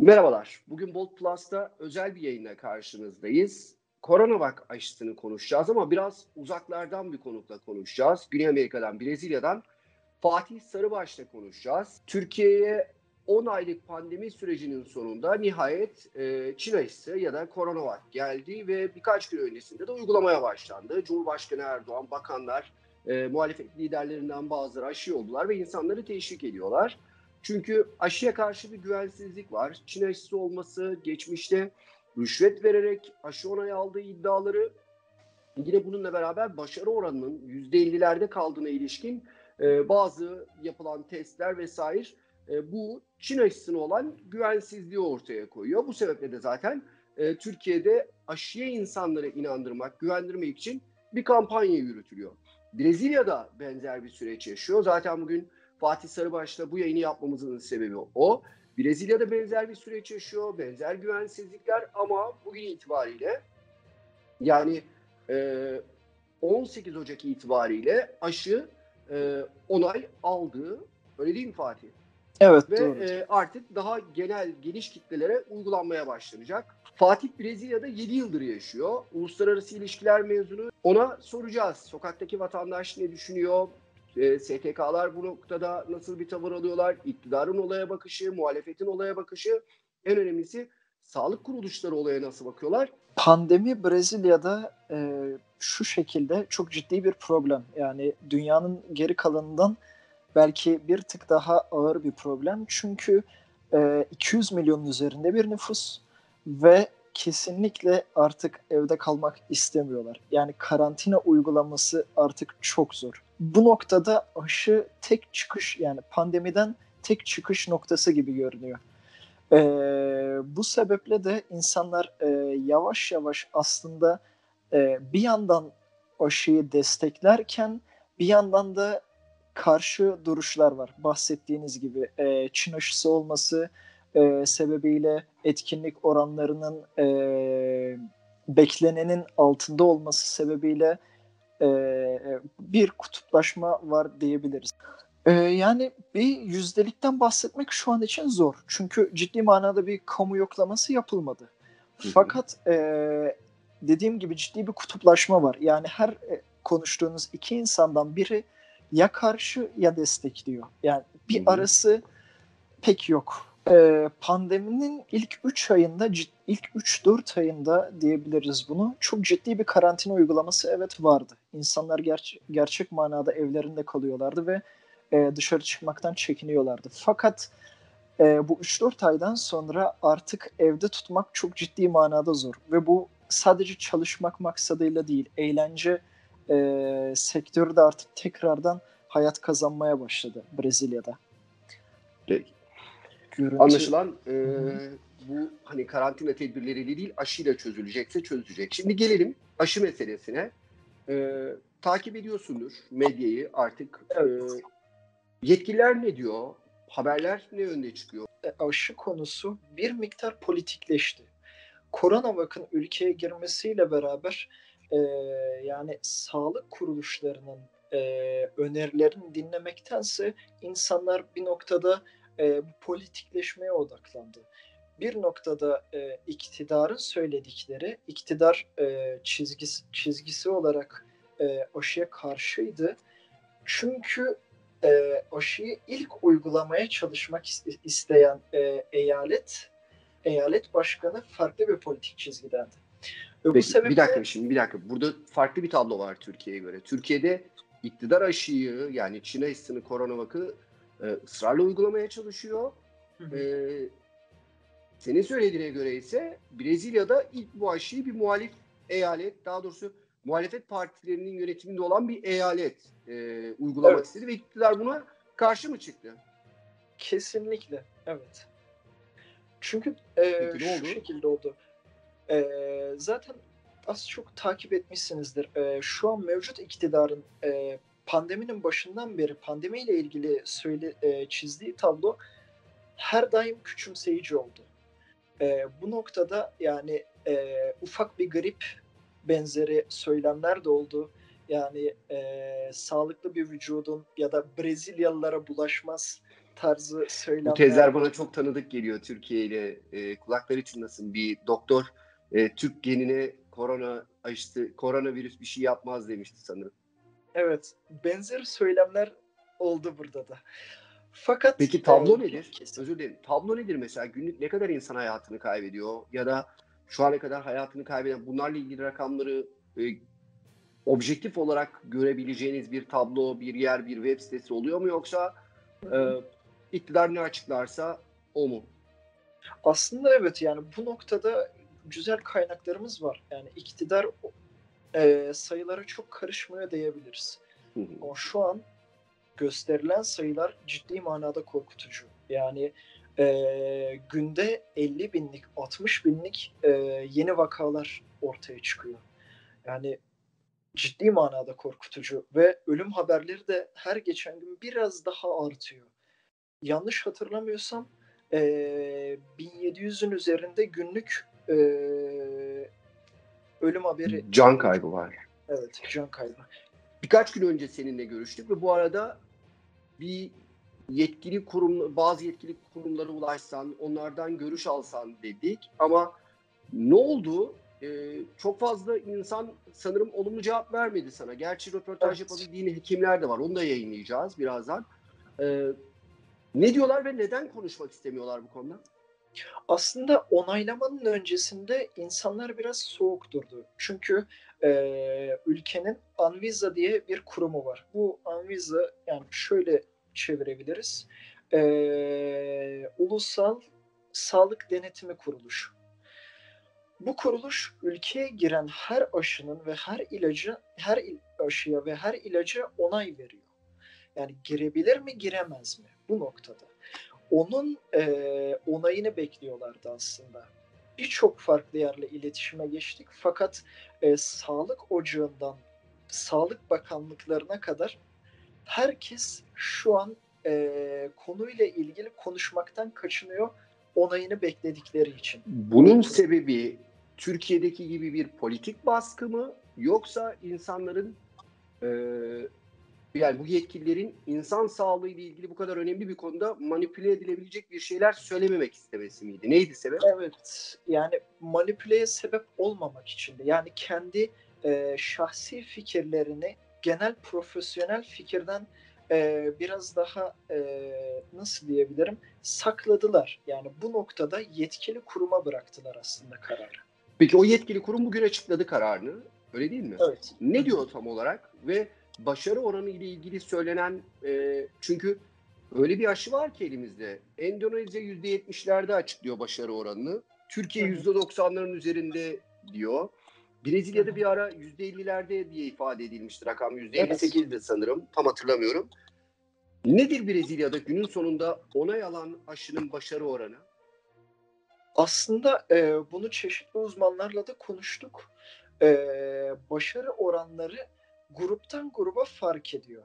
Merhabalar. Bugün Bolt Plus'ta özel bir yayınla karşınızdayız. Koronavac aşısını konuşacağız ama biraz uzaklardan bir konukla konuşacağız. Güney Amerika'dan, Brezilya'dan Fatih Sarıbaş'la konuşacağız. Türkiye'ye 10 aylık pandemi sürecinin sonunda nihayet e, Çin aşısı ya da Coronavac geldi ve birkaç gün öncesinde de uygulamaya başlandı. Cumhurbaşkanı Erdoğan, bakanlar, e, muhalefet liderlerinden bazıları aşı oldular ve insanları teşvik ediyorlar. Çünkü aşıya karşı bir güvensizlik var. Çin aşısı olması, geçmişte rüşvet vererek aşı onayı aldığı iddiaları yine bununla beraber başarı oranının %50'lerde kaldığına ilişkin e, bazı yapılan testler vesaire e, bu Çin aşısına olan güvensizliği ortaya koyuyor. Bu sebeple de zaten e, Türkiye'de aşıya insanları inandırmak, güvendirmek için bir kampanya yürütülüyor. Brezilya'da benzer bir süreç yaşıyor. Zaten bugün Fatih Sarıbaş'la bu yayını yapmamızın sebebi o. Brezilya'da benzer bir süreç yaşıyor, benzer güvensizlikler ama bugün itibariyle yani e, 18 Ocak itibariyle aşı e, onay aldı. Öyle değil mi Fatih? Evet Ve doğru. e, artık daha genel geniş kitlelere uygulanmaya başlanacak. Fatih Brezilya'da 7 yıldır yaşıyor. Uluslararası ilişkiler mezunu. Ona soracağız. Sokaktaki vatandaş ne düşünüyor? E, STK'lar bu noktada nasıl bir tavır alıyorlar? İktidarın olaya bakışı, muhalefetin olaya bakışı. En önemlisi sağlık kuruluşları olaya nasıl bakıyorlar? Pandemi Brezilya'da e, şu şekilde çok ciddi bir problem. Yani dünyanın geri kalanından belki bir tık daha ağır bir problem. Çünkü e, 200 milyonun üzerinde bir nüfus ve kesinlikle artık evde kalmak istemiyorlar. Yani karantina uygulaması artık çok zor. Bu noktada aşı tek çıkış yani pandemiden tek çıkış noktası gibi görünüyor. Ee, bu sebeple de insanlar e, yavaş yavaş aslında e, bir yandan aşıyı desteklerken bir yandan da karşı duruşlar var. Bahsettiğiniz gibi e, Çin aşısı olması e, sebebiyle etkinlik oranlarının e, beklenenin altında olması sebebiyle e, bir kutuplaşma var diyebiliriz. E, yani bir yüzdelikten bahsetmek şu an için zor. Çünkü ciddi manada bir kamu yoklaması yapılmadı. Fakat e, dediğim gibi ciddi bir kutuplaşma var. Yani her e, konuştuğunuz iki insandan biri ya karşı ya destekliyor. Yani bir arası pek yok. Ee, pandeminin ilk 3 ayında, ilk 3-4 ayında diyebiliriz bunu. Çok ciddi bir karantina uygulaması evet vardı. İnsanlar ger- gerçek manada evlerinde kalıyorlardı ve e, dışarı çıkmaktan çekiniyorlardı. Fakat e, bu 3-4 aydan sonra artık evde tutmak çok ciddi manada zor. Ve bu sadece çalışmak maksadıyla değil, eğlence e, sektörü de artık tekrardan hayat kazanmaya başladı Brezilya'da. Peki. Görüntü... Anlaşılan e, bu hani karantina tedbirleriyle değil aşıyla çözülecekse çözülecek. Şimdi gelelim aşı meselesine. E, takip ediyorsundur medyayı artık. Evet. E, yetkililer ne diyor? Haberler ne yönde çıkıyor? E, aşı konusu bir miktar politikleşti. Koronavak'ın ülkeye girmesiyle beraber e, yani sağlık kuruluşlarının e, önerilerini dinlemektense insanlar bir noktada e, politikleşmeye odaklandı. Bir noktada e, iktidarın söyledikleri, iktidar e, çizgisi, çizgisi olarak e, aşıya karşıydı. Çünkü e, aşıyı ilk uygulamaya çalışmak iste- isteyen e, eyalet eyalet başkanı farklı bir politik çizgidendi. Ve Peki, sebeple bir dakika şimdi bir dakika. Burada farklı bir tablo var Türkiye'ye göre. Türkiye'de iktidar aşıyı yani Çin aşısını koronavakı e, ısrarla uygulamaya çalışıyor. E, senin söylediğine göre ise Brezilya'da ilk bu aşıyı bir muhalif eyalet daha doğrusu muhalefet partilerinin yönetiminde olan bir eyalet e, uygulamak Evet. istedi ve iktidar buna karşı mı çıktı? Kesinlikle, evet. Çünkü e, Peki, şu oldu? şekilde oldu. E, zaten az çok takip etmişsinizdir. E, şu an mevcut iktidarın e, pandeminin başından beri pandemiyle ilgili söyle e, çizdiği tablo her daim küçümseyici oldu. E, bu noktada yani e, ufak bir grip benzeri söylemler de oldu. Yani e, sağlıklı bir vücudun ya da Brezilyalılara bulaşmaz tarzı söylemler. Bu tezler bana çok tanıdık geliyor Türkiye ile. E, kulakları çınlasın bir doktor e, Türk genine korona aşısı, koronavirüs bir şey yapmaz demişti sanırım. Evet, benzer söylemler oldu burada da. Fakat Peki tablo e, nedir? kesin. Özür dilerim. Tablo nedir mesela? Günlük ne kadar insan hayatını kaybediyor ya da şu ana kadar hayatını kaybeden bunlarla ilgili rakamları e, objektif olarak görebileceğiniz bir tablo, bir yer, bir web sitesi oluyor mu yoksa e, iktidar ne açıklarsa o mu? Aslında evet yani bu noktada güzel kaynaklarımız var. Yani iktidar e, sayılara çok karışmıyor diyebiliriz. Hı hı. Ama şu an gösterilen sayılar ciddi manada korkutucu. Yani e, günde 50 binlik, 60 binlik e, yeni vakalar ortaya çıkıyor. Yani ciddi manada korkutucu ve ölüm haberleri de her geçen gün biraz daha artıyor. Yanlış hatırlamıyorsam e, 1700'ün üzerinde günlük e, ölüm haberi. Can kaybı var. Evet, can kaybı. Birkaç gün önce seninle görüştük ve bu arada bir yetkili kurum, bazı yetkili kurumlara ulaşsan, onlardan görüş alsan dedik. Ama ne oldu? Ee, çok fazla insan sanırım olumlu cevap vermedi sana. Gerçi röportaj Evet. yapabildiğin hekimler de var. Onu da yayınlayacağız birazdan. Ee, ne diyorlar ve neden konuşmak istemiyorlar bu konuda? Aslında onaylamanın öncesinde insanlar biraz soğuk durdu. Çünkü e, ülkenin Anvisa diye bir kurumu var. Bu Anvisa yani şöyle çevirebiliriz. E, Ulusal Sağlık Denetimi Kuruluşu. Bu kuruluş ülkeye giren her aşının ve her ilacı, her aşıya ve her ilaca onay veriyor. Yani girebilir mi, giremez mi? Bu noktada onun eee, onayını bekliyorlardı aslında. Birçok farklı yerle iletişime geçtik fakat eee, sağlık ocağından sağlık bakanlıklarına kadar herkes şu an eee, konuyla ilgili konuşmaktan kaçınıyor onayını bekledikleri için. Bunun sebebi Türkiye'deki gibi bir politik baskı mı yoksa insanların e, yani bu yetkililerin insan sağlığı ile ilgili bu kadar önemli bir konuda manipüle edilebilecek bir şeyler söylememek istemesi miydi? Neydi sebep? Evet yani manipüleye sebep olmamak için de yani kendi e, şahsi fikirlerini genel profesyonel fikirden e, biraz daha e, nasıl diyebilirim sakladılar. Yani bu noktada yetkili kuruma bıraktılar aslında kararı. Peki o yetkili kurum bugün açıkladı kararını. Öyle değil mi? Evet. Ne diyor tam olarak ve başarı oranı ile ilgili söylenen e, çünkü öyle bir aşı var ki elimizde. Endonezya %70'lerde açıklıyor başarı oranını. Türkiye Hı hı. %90'ların üzerinde diyor. Brezilya'da bir ara %50'lerde diye ifade edilmişti rakam. %58'di sanırım. Tam hatırlamıyorum. Nedir Brezilya'da günün sonunda onay alan aşının başarı oranı? Aslında e, bunu çeşitli uzmanlarla da konuştuk. E, başarı oranları gruptan gruba fark ediyor.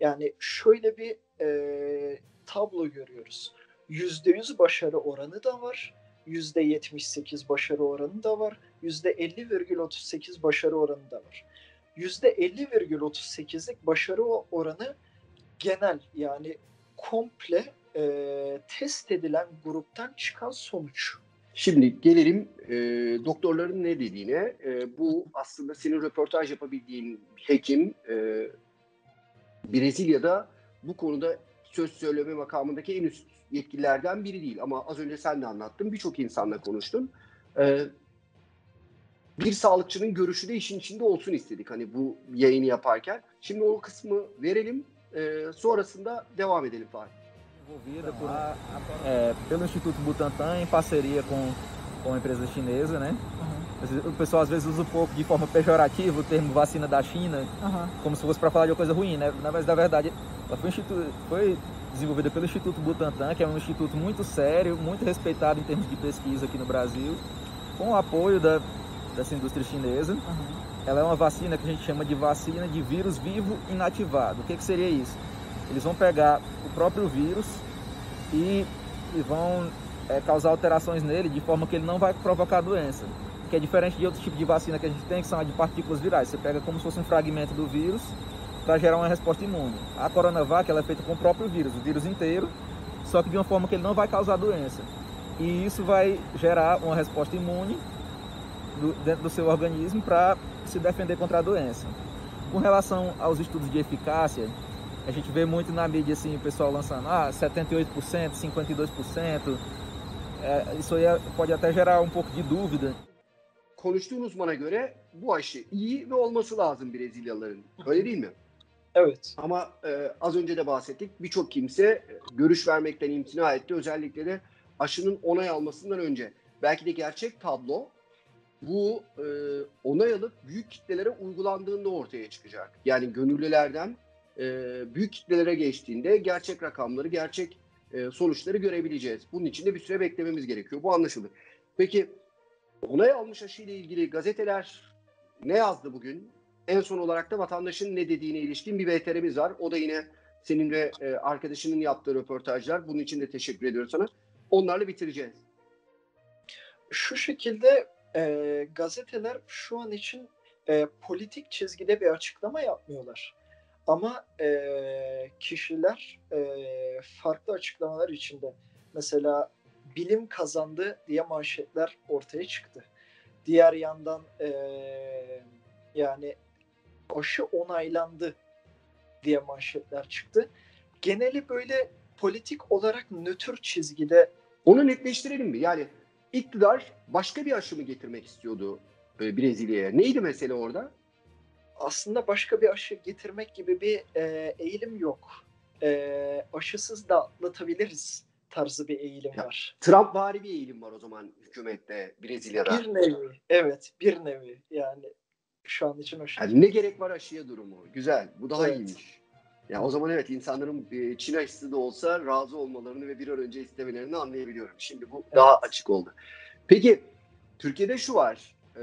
Yani şöyle bir e, tablo görüyoruz. %100 başarı oranı da var. %78 başarı oranı da var. %50,38 başarı oranı da var. %50,38'lik başarı oranı genel yani komple e, test edilen gruptan çıkan sonuç. Şimdi gelelim e, doktorların ne dediğine. E, bu aslında senin röportaj yapabildiğin hekim e, Brezilya'da bu konuda söz söyleme makamındaki en üst yetkililerden biri değil. Ama az önce sen de anlattın. Birçok insanla konuştun. E, bir sağlıkçının görüşü de işin içinde olsun istedik. Hani bu yayını yaparken. Şimdi o kısmı verelim. E, sonrasında devam edelim Fahri. Envolvida por, é, pelo Instituto Butantan em parceria com, com a empresa chinesa, né? O pessoal às vezes usa um pouco de forma pejorativa o termo vacina da China, como se fosse para falar de uma coisa ruim, né? Na- Mas na verdade, ela foi, foi desenvolvida pelo Instituto Butantan, que é um instituto muito sério, muito respeitado em termos de pesquisa aqui no Brasil, com o apoio da, dessa indústria chinesa. Ela é uma vacina que a gente chama de vacina de vírus vivo inativado. O que, que seria isso? Eles vão pegar o próprio vírus e, e vão é, causar alterações nele de forma que ele não vai provocar doença. Que é diferente de outros tipos de vacina que a gente tem, que são a de partículas virais. Você pega como se fosse um fragmento do vírus para gerar uma resposta imune. A Coronavac ela é feita com o próprio vírus, o vírus inteiro, só que de uma forma que ele não vai causar doença. E isso vai gerar uma resposta imune do, dentro do seu organismo para se defender contra a doença. Com relação aos estudos de eficácia, a gente vê muito na mídia assim, o pessoal lançando ah, 78%, 52%. É, isso aí pode até gerar um pouco de dúvida. Konuştuğun uzmana göre bu aşı iyi ve olması lazım Brezilyalıların. Öyle değil mi? Evet. Ama e, az önce de bahsettik. Birçok kimse e, görüş vermekten imtina etti. Özellikle de aşının onay almasından önce. Belki de gerçek tablo bu e, onay alıp büyük kitlelere uygulandığında ortaya çıkacak. Yani gönüllülerden e, büyük kitlelere geçtiğinde gerçek rakamları, gerçek e, sonuçları görebileceğiz. Bunun için de bir süre beklememiz gerekiyor. Bu anlaşıldı. Peki onay almış aşı ile ilgili gazeteler ne yazdı bugün? En son olarak da vatandaşın ne dediğine ilişkin bir VTR'miz var. O da yine senin ve e, arkadaşının yaptığı röportajlar. Bunun için de teşekkür ediyorum sana. Onlarla bitireceğiz. Şu şekilde e, gazeteler şu an için e, politik çizgide bir açıklama yapmıyorlar. Ama e, kişiler e, farklı açıklamalar içinde. Mesela bilim kazandı diye manşetler ortaya çıktı. Diğer yandan e, yani aşı onaylandı diye manşetler çıktı. Geneli böyle politik olarak nötr çizgide. Onu netleştirelim mi? Yani iktidar başka bir aşı mı getirmek istiyordu Brezilya'ya? Neydi mesele orada? Aslında başka bir aşı getirmek gibi bir e, eğilim yok. E, aşısız da atlatabiliriz tarzı bir eğilim ya, var. Trump vari bir eğilim var o zaman hükümette Brezilya'da. Bir nevi. Evet bir nevi. Yani şu an için şey. Yani ne gerek var aşıya durumu? Güzel. Bu daha evet. iyiymiş. Ya o zaman evet insanların Çin aşısı da olsa razı olmalarını ve bir an önce istemelerini anlayabiliyorum. Şimdi bu evet. daha açık oldu. Peki Türkiye'de şu var. E,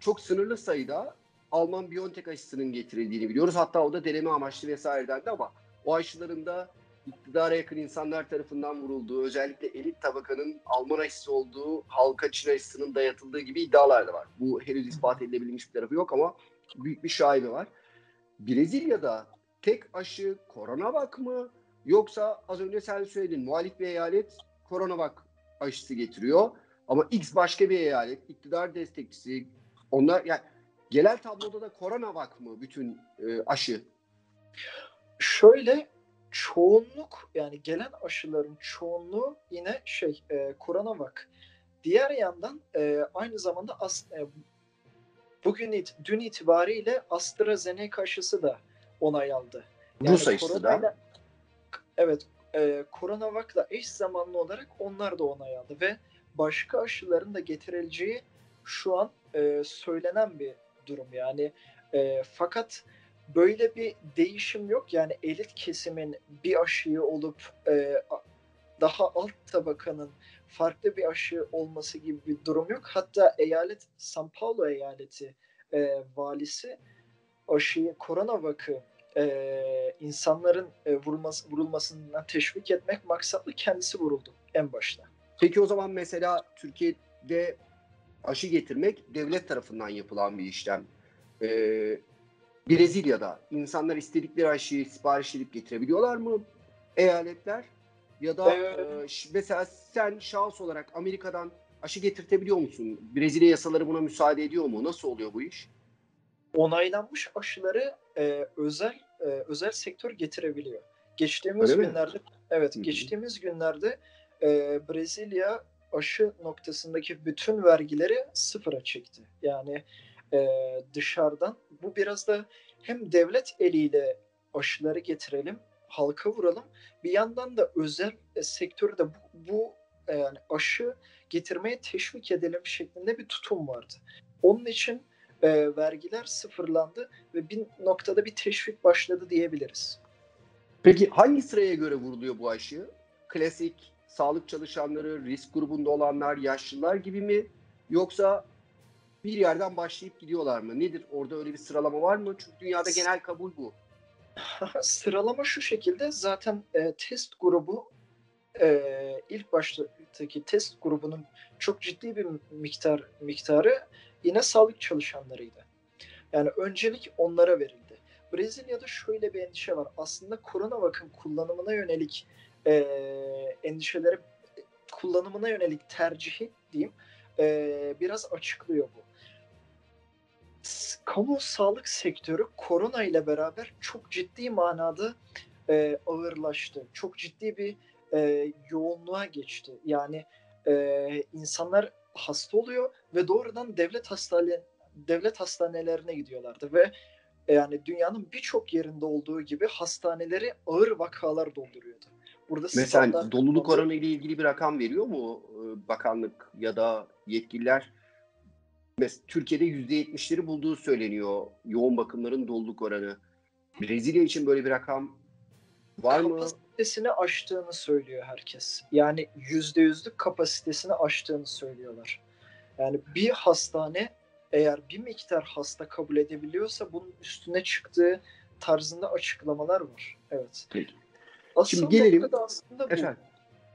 çok sınırlı sayıda Alman Biontech aşısının getirildiğini biliyoruz. Hatta o da deneme amaçlı vesaire dendi ama o aşıların da iktidara yakın insanlar tarafından vurulduğu, özellikle elit tabakanın Alman aşısı olduğu, halka Çin aşısının dayatıldığı gibi iddialar da var. Bu henüz ispat edilebilmiş bir tarafı yok ama büyük bir şaibe var. Brezilya'da tek aşı Coronavac mı yoksa az önce sen söyledin muhalif bir eyalet Coronavac aşısı getiriyor ama X başka bir eyalet iktidar destekçisi onlar yani genel tabloda da Coronavac mı bütün e, aşı? Şöyle çoğunluk yani gelen aşıların çoğunluğu yine şey e, Coronavac. Diğer yandan e, aynı zamanda as, e, bugün it, dün itibariyle AstraZeneca aşısı da onay aldı. Yani Rus aşısı da. Evet, e, Coronavac'la eş zamanlı olarak onlar da onay aldı ve başka aşıların da getirileceği şu an e, söylenen bir durum yani. E, fakat böyle bir değişim yok. Yani elit kesimin bir aşıyı olup e, daha alt tabakanın farklı bir aşı olması gibi bir durum yok. Hatta eyalet São Paulo eyaleti e, valisi aşıyı korona vakı e, insanların e, vurulması, vurulmasından teşvik etmek maksatlı kendisi vuruldu en başta. Peki o zaman mesela Türkiye'de aşı getirmek devlet tarafından yapılan bir işlem. Ee, Brezilya'da insanlar istedikleri aşıyı sipariş edip getirebiliyorlar mı eyaletler? Ya da evet. e, mesela sen şahıs olarak Amerika'dan aşı getirtebiliyor musun? Brezilya yasaları buna müsaade ediyor mu? Nasıl oluyor bu iş? Onaylanmış aşıları e, özel e, özel sektör getirebiliyor. Geçtiğimiz Öyle günlerde mi? evet Hı-hı. geçtiğimiz günlerde e, Brezilya aşı noktasındaki bütün vergileri sıfıra çekti. Yani e, dışarıdan. Bu biraz da hem devlet eliyle aşıları getirelim, halka vuralım. Bir yandan da özel e, sektörde bu, bu e, yani aşı getirmeye teşvik edelim şeklinde bir tutum vardı. Onun için e, vergiler sıfırlandı ve bir noktada bir teşvik başladı diyebiliriz. Peki hangi sıraya göre vuruluyor bu aşı? Klasik sağlık çalışanları, risk grubunda olanlar, yaşlılar gibi mi? Yoksa bir yerden başlayıp gidiyorlar mı? Nedir? Orada öyle bir sıralama var mı? Çünkü dünyada genel kabul bu. sıralama şu şekilde zaten e, test grubu e, ilk baştaki test grubunun çok ciddi bir miktar miktarı yine sağlık çalışanlarıydı. Yani öncelik onlara verildi. Brezilya'da şöyle bir endişe var. Aslında korona vakın kullanımına yönelik e, endişeleri kullanımına yönelik tercihi diyeyim e, biraz açıklıyor bu. Kamu sağlık sektörü korona ile beraber çok ciddi manada e, ağırlaştı. Çok ciddi bir e, yoğunluğa geçti. Yani e, insanlar hasta oluyor ve doğrudan devlet hastane devlet hastanelerine gidiyorlardı ve yani dünyanın birçok yerinde olduğu gibi hastaneleri ağır vakalar dolduruyordu. Burada Mesela doluluk oranı ile ilgili bir rakam veriyor mu e, bakanlık ya da yetkililer? Mesela Türkiye'de %70'leri bulduğu söyleniyor yoğun bakımların doluluk oranı. Brezilya için böyle bir rakam var mı? Kapasitesini aştığını söylüyor herkes. Yani %100'lük kapasitesini aştığını söylüyorlar. Yani bir hastane eğer bir miktar hasta kabul edebiliyorsa bunun üstüne çıktığı tarzında açıklamalar var. Evet. Peki. Asıl Şimdi gelelim. noktada aslında bu. Efendim?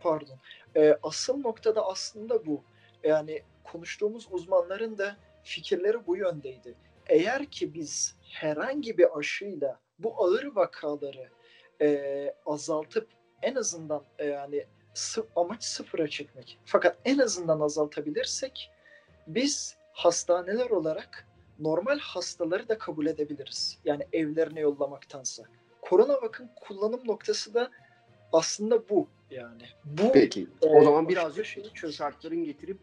Pardon. Ee, asıl noktada aslında bu. Yani konuştuğumuz uzmanların da fikirleri bu yöndeydi. Eğer ki biz herhangi bir aşıyla bu ağır vakaları e, azaltıp en azından e, yani sı- amaç sıfıra çekmek. Fakat en azından azaltabilirsek biz hastaneler olarak normal hastaları da kabul edebiliriz. Yani evlerine yollamaktansa. Korona bakın kullanım noktası da aslında bu yani. Bu Peki. E, o zaman birazcık şeyi şartların getirip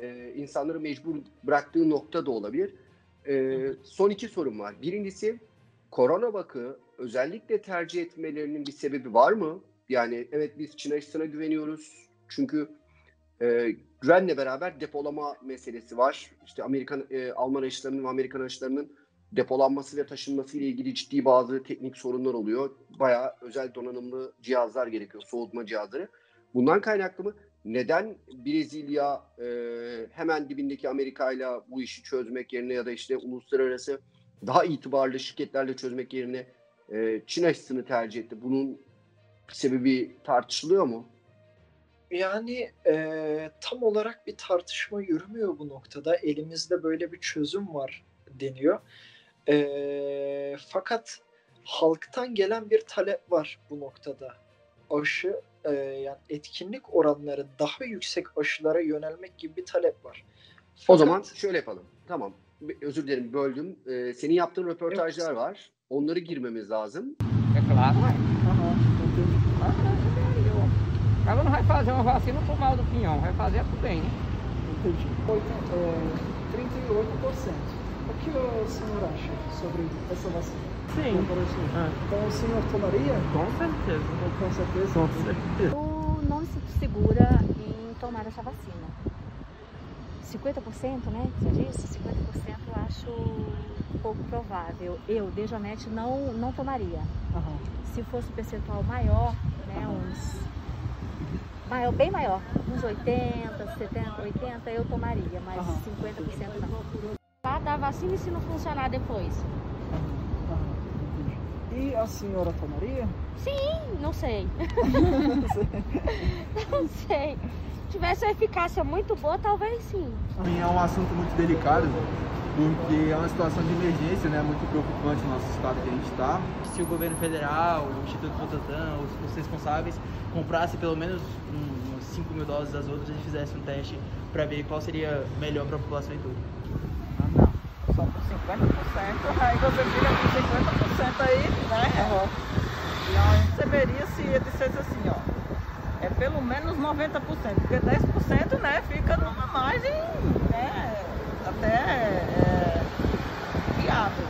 e, insanları mecbur bıraktığı nokta da olabilir. E, son iki sorum var. Birincisi korona bakı özellikle tercih etmelerinin bir sebebi var mı? Yani evet biz Çin aşısına güveniyoruz. Çünkü e, güvenle beraber depolama meselesi var. İşte Amerikan e, Alman aşılarının ve Amerikan aşılarının depolanması ve taşınması ile ilgili ciddi bazı teknik sorunlar oluyor. Bayağı özel donanımlı cihazlar gerekiyor, soğutma cihazları. Bundan kaynaklı mı? Neden Brezilya e, hemen dibindeki Amerika ile bu işi çözmek yerine ya da işte uluslararası daha itibarlı şirketlerle çözmek yerine e, Çin aşısını tercih etti? Bunun sebebi tartışılıyor mu? Yani e, tam olarak bir tartışma yürümüyor bu noktada. Elimizde böyle bir çözüm var deniyor. E, fakat halktan gelen bir talep var bu noktada. Aşı e, yani etkinlik oranları daha yüksek aşılara yönelmek gibi bir talep var. Fakat, o zaman şöyle yapalım. Tamam. Özür dilerim böldüm. Ee, senin yaptığın röportajlar evet. var. Onları girmemiz lazım. Ela não vai fazer uma vacina pro mal do pinhão, vai fazer pro bem, né? Entendi. É, 38%. O que o senhor acha sobre essa vacina? Sim. Ah. Então o senhor tomaria? Com certeza. Com certeza? Com certeza. Eu não me sinto segura em tomar essa vacina. 50%, né? Você disse? 50% eu acho pouco provável. Eu, de Janete, não, não tomaria. Uhum. Se fosse um percentual maior, né? Uhum. Uns. Maior, bem maior, uns 80, 70, 80, eu tomaria, mas uhum. 50% não. Da vacina e se não funcionar depois? E a senhora tomaria? Sim, não sei. não sei. Se tivesse uma eficácia muito boa, talvez sim. É um assunto muito delicado, porque é uma situação de emergência, né? Muito preocupante no nosso estado que a gente está. Se o governo federal, o Instituto Butantan, os, os responsáveis comprassem pelo menos uns 5 mil doses das outras e fizessem um teste para ver qual seria melhor para a população em tudo. Só por 50%, aí você fica com 50% aí, né? Uhum. E eu receberia se ele dissesse assim, ó. É pelo menos 90%, porque 10% né, fica numa margem né, até é, viável.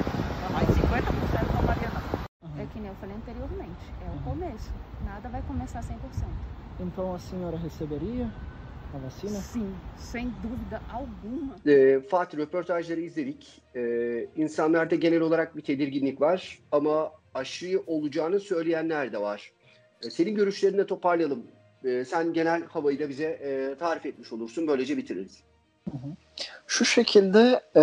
Mas 50% não varia não. É que nem eu falei anteriormente, é o começo. Nada vai começar 100%. Então a senhora receberia? A vacina? Sim, sem dúvida alguma. E, Fatih röportajları izledik. E, insanlarda genel olarak bir tedirginlik var ama aşı olacağını söyleyenler de var. E, senin görüşlerini de toparlayalım. E, sen genel havayı da bize e, tarif etmiş olursun. Böylece bitiririz. Şu şekilde e,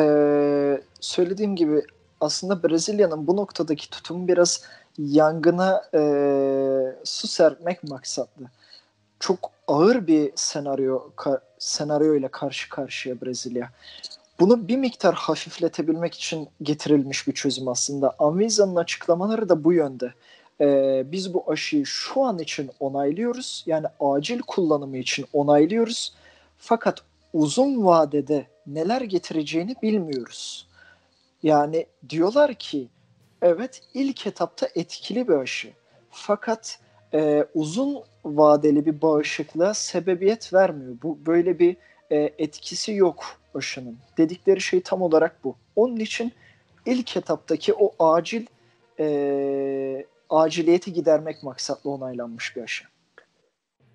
söylediğim gibi aslında Brezilya'nın bu noktadaki tutumu biraz yangına e, su serpmek maksatlı. Çok ağır bir senaryo ka, senaryo ile karşı karşıya Brezilya. Bunu bir miktar hafifletebilmek için getirilmiş bir çözüm aslında. Anvisa'nın açıklamaları da bu yönde. e, biz bu aşıyı şu an için onaylıyoruz. Yani acil kullanımı için onaylıyoruz. Fakat uzun vadede neler getireceğini bilmiyoruz. Yani diyorlar ki evet ilk etapta etkili bir aşı. Fakat e, uzun vadeli bir bağışıklığa sebebiyet vermiyor. Bu böyle bir e, etkisi yok aşının. Dedikleri şey tam olarak bu. Onun için ilk etaptaki o acil e, aciliyeti gidermek maksatlı onaylanmış bir aşı.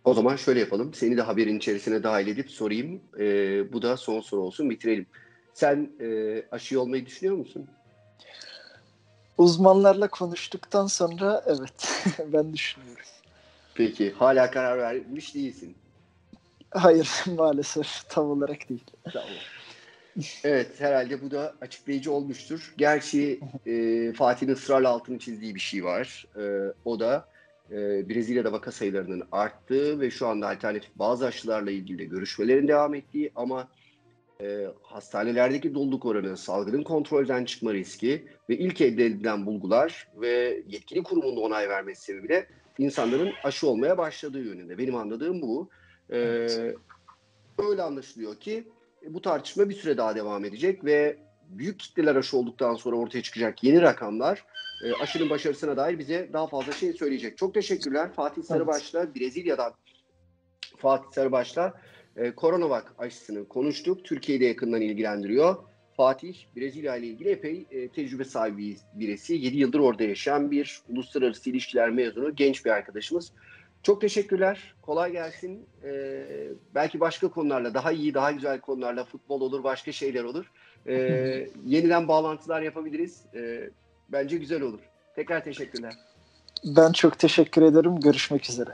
O zaman şöyle yapalım. Seni de haberin içerisine dahil edip sorayım. E, bu da son soru olsun bitirelim. Sen e, aşı olmayı düşünüyor musun? Uzmanlarla konuştuktan sonra evet ben düşünüyorum. Peki hala karar vermiş değilsin. Hayır maalesef tam olarak değil. Tamam. Evet herhalde bu da açıklayıcı olmuştur. Gerçi e, Fatih'in ısrarla altını çizdiği bir şey var. E, o da e, Brezilya'da vaka sayılarının arttığı ve şu anda alternatif bazı aşılarla ilgili de görüşmelerin devam ettiği ama e, hastanelerdeki doluluk oranı, salgının kontrolden çıkma riski ve ilk elde edilen bulgular ve yetkili kurumun da onay vermesi sebebiyle insanların aşı olmaya başladığı yönünde. Benim anladığım bu. E, öyle anlaşılıyor ki bu tartışma bir süre daha devam edecek ve büyük kitleler aşı olduktan sonra ortaya çıkacak yeni rakamlar e, aşının başarısına dair bize daha fazla şey söyleyecek. Çok teşekkürler. Fatih Sarıbaş'la Brezilya'dan Fatih Sarıbaş'la e, Coronavac aşısını konuştuk. Türkiye'de yakından ilgilendiriyor. Fatih Brezilya ile ilgili epey e, tecrübe sahibi birisi. 7 yıldır orada yaşayan bir uluslararası ilişkiler mezunu genç bir arkadaşımız. Çok teşekkürler. Kolay gelsin. Ee, belki başka konularla, daha iyi, daha güzel konularla futbol olur, başka şeyler olur. Ee, yeniden bağlantılar yapabiliriz. Ee, bence güzel olur. Tekrar teşekkürler. Ben çok teşekkür ederim. Görüşmek üzere.